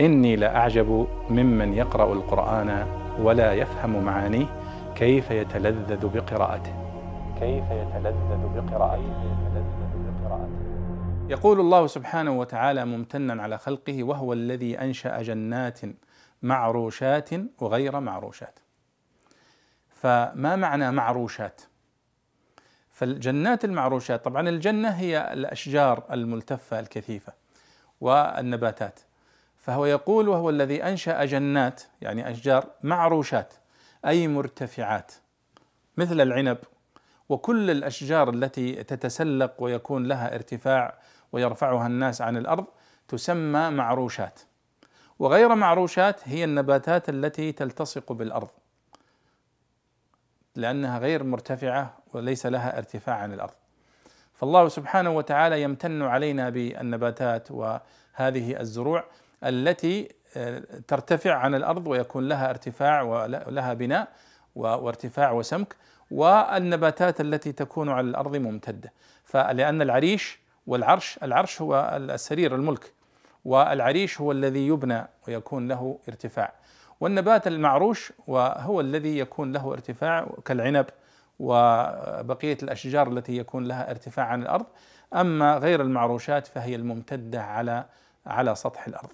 إني لأعجب ممن يقرأ القرآن ولا يفهم معانيه كيف يتلذذ بقراءته. كيف يتلذذ بقراءته. يقول الله سبحانه وتعالى ممتنا على خلقه وهو الذي أنشأ جنات معروشات وغير معروشات. فما معنى معروشات؟ فالجنات المعروشات طبعا الجنة هي الأشجار الملتفة الكثيفة والنباتات. فهو يقول وهو الذي أنشأ جنات يعني أشجار معروشات أي مرتفعات مثل العنب. وكل الأشجار التي تتسلق ويكون لها ارتفاع ويرفعها الناس عن الأرض تسمى معروشات. وغير معروشات هي النباتات التي تلتصق بالأرض لأنها غير مرتفعة وليس لها ارتفاع عن الأرض. فالله سبحانه وتعالى يمتن علينا بالنباتات وهذه الزروع التي آه، ترتفع عن الأرض ويكون لها ارتفاع ولها بناء وارتفاع وسمك والنباتات التي تكون على الأرض ممتدة. فلأن العريش والعرش العرش هو السرير الملك والعريش هو الذي يبنى ويكون له ارتفاع. والنبات المعروش وهو الذي يكون له ارتفاع كالعنب وبقية الأشجار التي يكون لها ارتفاع عن الأرض. أما غير المعروشات فهي الممتدة على على سطح الأرض.